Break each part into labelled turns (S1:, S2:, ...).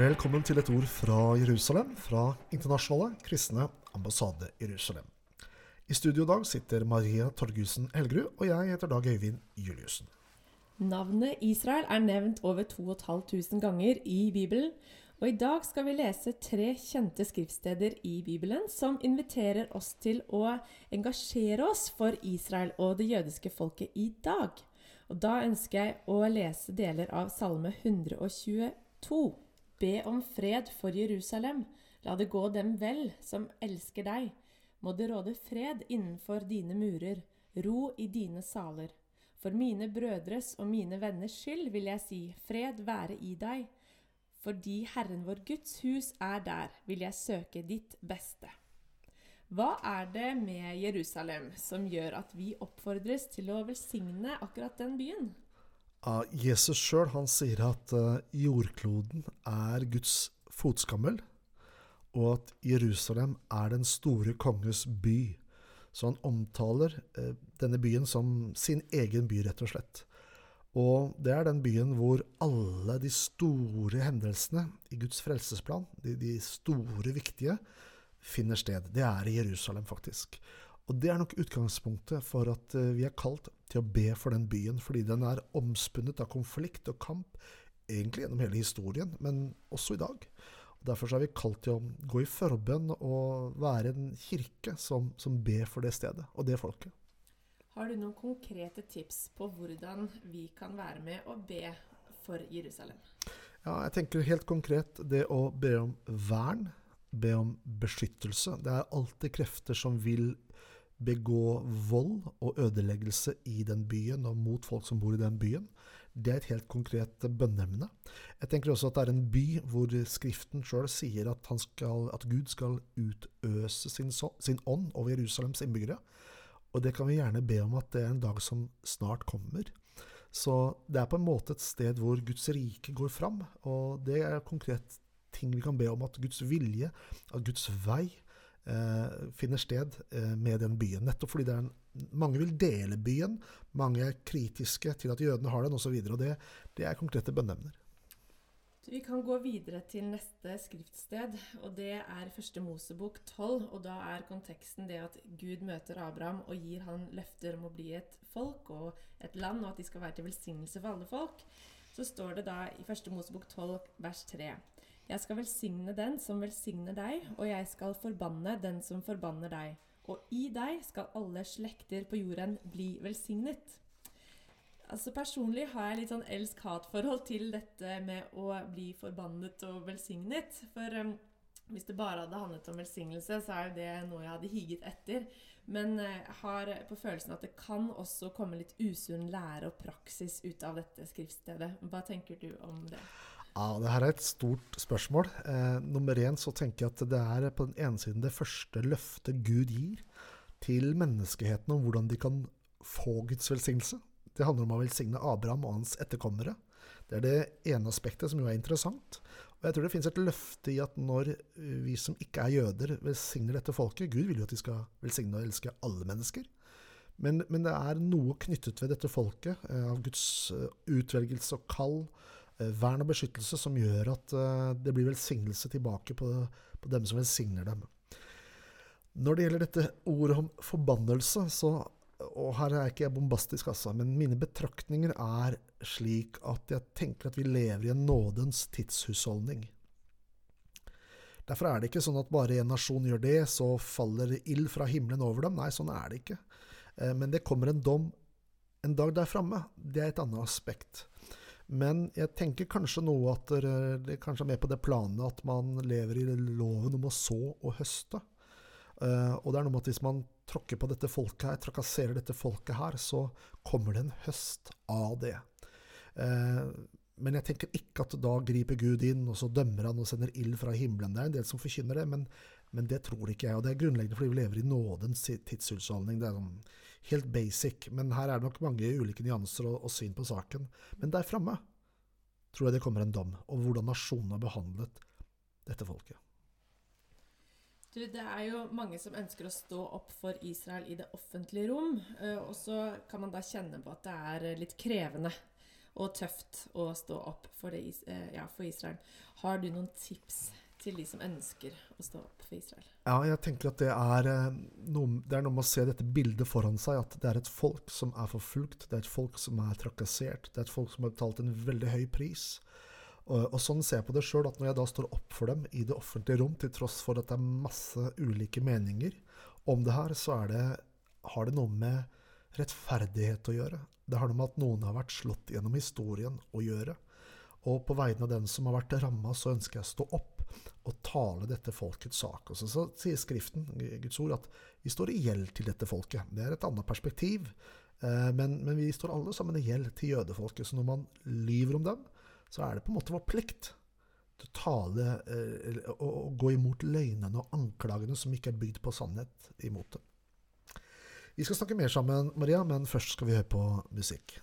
S1: Velkommen til et ord fra Jerusalem, fra Internasjonale kristne ambassade Jerusalem. I studio i dag sitter Maria Torgussen Helgerud, og jeg heter Dag Øyvind Juliussen.
S2: Navnet Israel er nevnt over 2500 ganger i Bibelen, og i dag skal vi lese tre kjente skriftsteder i Bibelen som inviterer oss til å engasjere oss for Israel og det jødiske folket i dag. Og da ønsker jeg å lese deler av Salme 122. Be om fred for Jerusalem. La det gå dem vel som elsker deg. Må det råde fred innenfor dine murer, ro i dine saler. For mine brødres og mine venners skyld vil jeg si, fred være i deg. Fordi Herren vår Guds hus er der, vil jeg søke ditt beste. Hva er det med Jerusalem som gjør at vi oppfordres til å velsigne akkurat den byen?
S1: Jesus sjøl sier at uh, jordkloden er Guds fotskammel, og at Jerusalem er den store konges by. Så han omtaler uh, denne byen som sin egen by, rett og slett. Og det er den byen hvor alle de store hendelsene i Guds frelsesplan, de, de store, viktige, finner sted. Det er i Jerusalem, faktisk. Og det er nok utgangspunktet for at eh, vi er kalt til å be for den byen, fordi den er omspunnet av konflikt og kamp, egentlig gjennom hele historien, men også i dag. Derfor er vi kalt til å gå i forbønn og være en kirke som, som ber for det stedet og det folket.
S2: Har du noen konkrete tips på hvordan vi kan være med og be for Jerusalem?
S1: Ja, jeg tenker helt konkret det å be om vern, be om beskyttelse. Det er alltid krefter som vil begå vold og ødeleggelse i den byen og mot folk som bor i den byen. Det er et helt konkret bønneemne. Jeg tenker også at det er en by hvor Skriften sjøl sier at, skal, at, Gud skal utøse sin, sin, ånd over Jerusalems innbyggere. Og det kan vi gjerne be om at det er en dag som snart kommer. Så det er på en måte et sted hvor Guds rike går fram. Og det er konkret ting vi kan be om at Guds vilje, at Guds vei, finner sted eh, med den byen. Nettopp fordi en, mange vil dele byen, mange er kritiske til at jødene har den osv. Det, det er konkrete bønneemner.
S2: Vi kan gå videre til neste skriftsted, og det er første Mosebok 12. Og da er konteksten det at Gud møter Abraham og gir han løfter om å bli et folk og et land, og at de skal være til velsignelse for alle folk. Så står det da i første Mosebok 12 vers 3. Jeg skal velsigne den som velsigner deg, og jeg skal forbanne den som forbanner deg. Og i deg skal alle slekter på jorden bli velsignet. Altså Personlig har jeg litt sånn elsk-hat-forhold til dette med å bli forbannet og velsignet. For um, hvis det bare hadde handlet om velsignelse, så er det noe jeg hadde higet etter. Men jeg uh, har på følelsen at det kan også komme litt usunn lære og praksis ut av dette skriftstedet. Hva tenker du om det?
S1: Ja, det her er et stort spørsmål. Eh, nummer én så tenker jeg at det er på den ene siden det første løftet Gud gir til menneskeheten om hvordan de kan få Guds velsignelse. Det handler om å velsigne Abraham og hans etterkommere. Det er det ene aspektet som jo er interessant. Og jeg tror det finnes et løfte i at når vi som ikke er jøder, velsigner dette folket Gud vil jo at de skal velsigne og elske alle mennesker. Men, men det er noe knyttet ved dette folket, eh, av Guds eh, utvelgelse og kall, Eh, vern og beskyttelse som gjør at eh, det blir velsignelse tilbake på dem som velsigner dem. Når det gjelder dette ordet om forbannelse, så og her er ikke jeg bombastisk, altså, men mine betraktninger er slik at jeg tenker at vi lever i en nådens tidshusholdning. Derfor er det ikke sånn at bare en nasjon gjør det, så faller ild fra himmelen over dem. Nei, sånn er det ikke. Eh, men det kommer en dom en dag der framme. Det er et annet aspekt. Men jeg tenker kanskje noe at det kanskje er med på det planet at man lever i loven om å så og høste. Uh, og det er noe med at hvis man tråkker på dette folket her, trakasserer dette folket her, så kommer det en høst av det. Uh, men jeg tenker ikke at da griper Gud inn, og så dømmer han og sender ild fra himmelen. Det er en del som forkynner det, men, men, det tror ikke jeg. Og det er grunnleggende fordi vi lever i nådens tidshusholdning. Det er sånn helt basic. Men her er det nok mange ulike nyanser og, og syn på saken. Men der framme tror jeg det kommer en dom over hvordan nasjonen har behandlet dette folket.
S2: Du, det er jo mange som ønsker å stå opp for Israel i det offentlige rom. Eh, og så kan man da kjenne på at det er litt krevende. og tøft å stå opp for, det, eh, ja, for Israel. Har du noen tips til de som ønsker å stå opp for Israel?
S1: Ja, jeg tenker at det er, eh, noe, det er noe med å se dette bildet foran seg, at det er et folk som er forfulgt, det er et folk som er trakassert, det er et folk som har betalt en veldig høy pris. Og, og sånn ser jeg på det sjøl, at når jeg da står opp for dem i det offentlige rom, til tross for at det er masse ulike meninger om det her, så det, har det noe med rettferdighet å gjøre. Det har noe med at noen har vært slått gjennom historien å gjøre. Og på vegne av den som har vært ramma, så ønsker jeg å stå opp og tale dette folkets sak. Og så, så sier Skriften, Guds ord, at vi står i gjeld til dette folket. Det er et annet perspektiv. Eh, men, men vi står alle sammen i gjeld til jødefolket. Så når man lyver om dem, så er det på en måte vår plikt til å tale eh, og, og gå imot løgnene og anklagene som ikke er bygd på sannhet imot det. Vi skal snakke mer sammen, Maria, men først skal vi høre på musikk.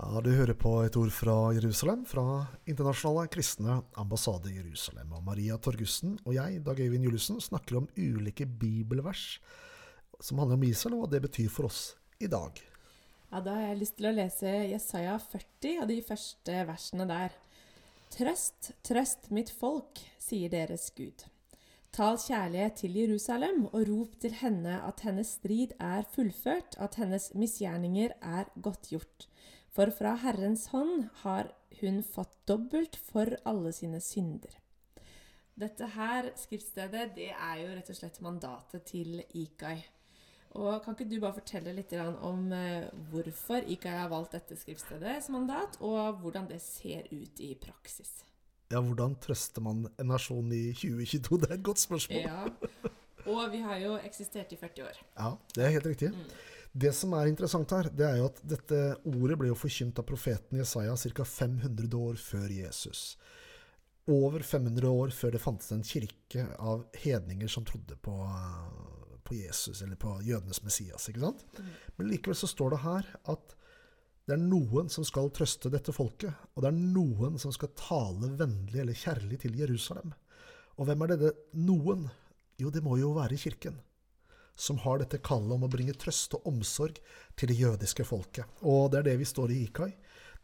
S1: Ja, Du hører på et ord fra Jerusalem, fra Internasjonale kristne ambassade i Jerusalem. Og Maria Torgussen og jeg, Dag Øyvind Juliussen, snakker om ulike bibelvers som handler om Israel, og hva det betyr for oss i dag.
S2: Ja, Da har jeg lyst til å lese Jesaja 40 av de første versene der. Trøst, trøst mitt folk, sier deres Gud. Tal kjærlighet til Jerusalem, og rop til henne at hennes strid er fullført, at hennes misgjerninger er godtgjort. For fra Herrens hånd har hun fått dobbelt for alle sine synder. Dette her skriftstedet, det er jo rett og slett mandatet til Ikai. Og Kan ikke du bare fortelle litt om eh, hvorfor Ikai har valgt dette skriftstedet som mandat, og hvordan det ser ut i praksis?
S1: Ja, Hvordan trøster man en nasjon i 2022? Det er et godt spørsmål.
S2: Ja, Og vi har jo eksistert i 40 år.
S1: Ja, det er helt riktig. Det som er interessant her, det er jo at dette ordet ble jo forkynt av profeten Jesaja ca. 500 år før Jesus. Over 500 år før det fantes en kirke av hedninger som trodde på, på Jesus, eller på jødenes Messias. ikke sant? Men likevel så står det her at det er noen som skal trøste dette folket, og det er noen som skal tale vennlig eller kjærlig til Jerusalem. Og hvem er dette noen? Jo, det må jo være kirken. Som har dette kallet om å bringe trøst og omsorg til det jødiske folket. Og det er det vi står i Ikai.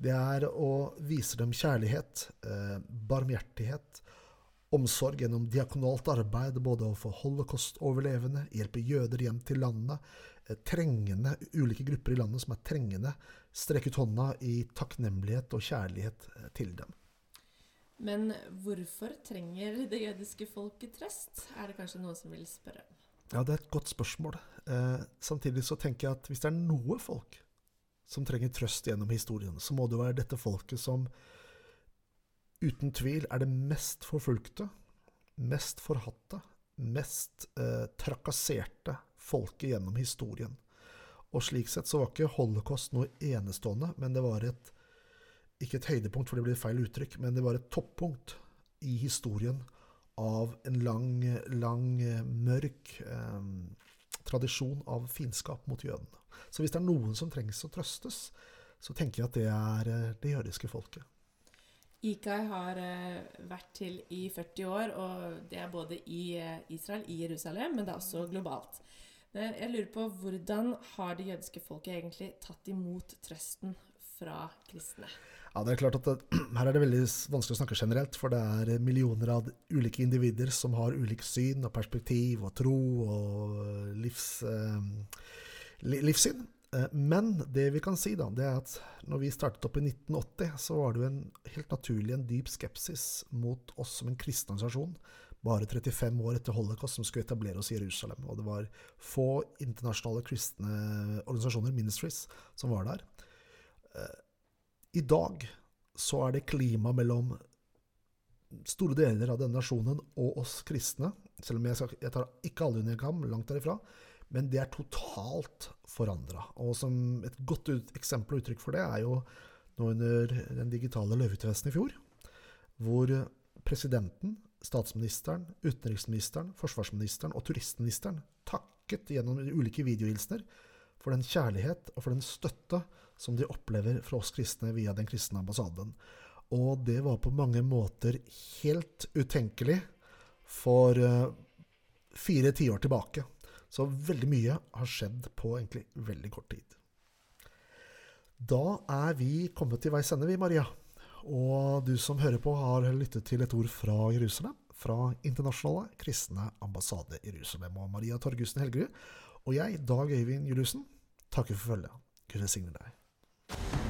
S1: Det er å vise dem kjærlighet, eh, barmhjertighet, omsorg gjennom diakonalt arbeid, både overfor holocaust-overlevende, hjelpe jøder hjem til landet, eh, trengende, ulike grupper i landet som er trengende, strekke ut hånda i takknemlighet og kjærlighet eh, til dem.
S2: Men hvorfor trenger det jødiske folket trøst? Er det kanskje noen som vil spørre?
S1: Ja, det er et godt spørsmål. Eh, samtidig så tenker jeg at hvis det er noe folk som trenger trøst gjennom historien, så må det være dette folket som uten tvil er det mest forfulgte, mest forhatte, mest eh, trakasserte folket gjennom historien. Og slik sett så var ikke holocaust noe enestående, men det var et ikke et høydepunkt, for det blir feil uttrykk, men det var et toppunkt i historien av en lang, lang, mørk eh, tradisjon av fiendskap mot jødene. Så hvis det er noen som trengs å trøstes, så tenker jeg at det er eh, det jødiske folket.
S2: Ikai har eh, vært til i 40 år, og det er både i eh, Israel, i Jerusalem, men det er også globalt. Jeg lurer på Hvordan har det jødiske folket egentlig tatt imot trøsten fra kristne?
S1: Ja, det er klart at det, Her er det veldig vanskelig å snakke generelt, for det er millioner av ulike individer som har ulikt syn og perspektiv og tro og livs, eh, livssyn. Eh, men det vi kan si, da, det er at når vi startet opp i 1980, så var det jo en, helt naturlig en dyp skepsis mot oss som en kristen organisasjon. Bare 35 år etter holocaust som skulle etablere oss i Jerusalem. Og det var få internasjonale kristne organisasjoner, ministries, som var der. I dag så er det klima mellom store deler av denne nasjonen og oss kristne. Selv om jeg, skal, jeg tar ikke alle under kam, langt derifra. Men det er totalt forandra. Og som et godt ut, eksempel og uttrykk for det er jo nå under den digitale løveutvesten i fjor, hvor presidenten, statsministeren, utenriksministeren, forsvarsministeren og turistministeren takket gjennom ulike videohilsener for den kjærlighet og for den støtte som de opplever fra oss kristne via den kristne ambassaden. Og det var på mange måter helt utenkelig for uh, fire tiår tilbake. Så veldig mye har skjedd på egentlig veldig kort tid. Da er vi kommet til veis ende, vi, Maria. Og du som hører på, har lyttet til et ord fra Jerusalem. Fra Internasjonale kristne ambassade Jerusalem. Og Maria Torgussen Helgerud. Og jeg, Dag Øyvind Juliussen, takker for følget. Gud velsigne deg.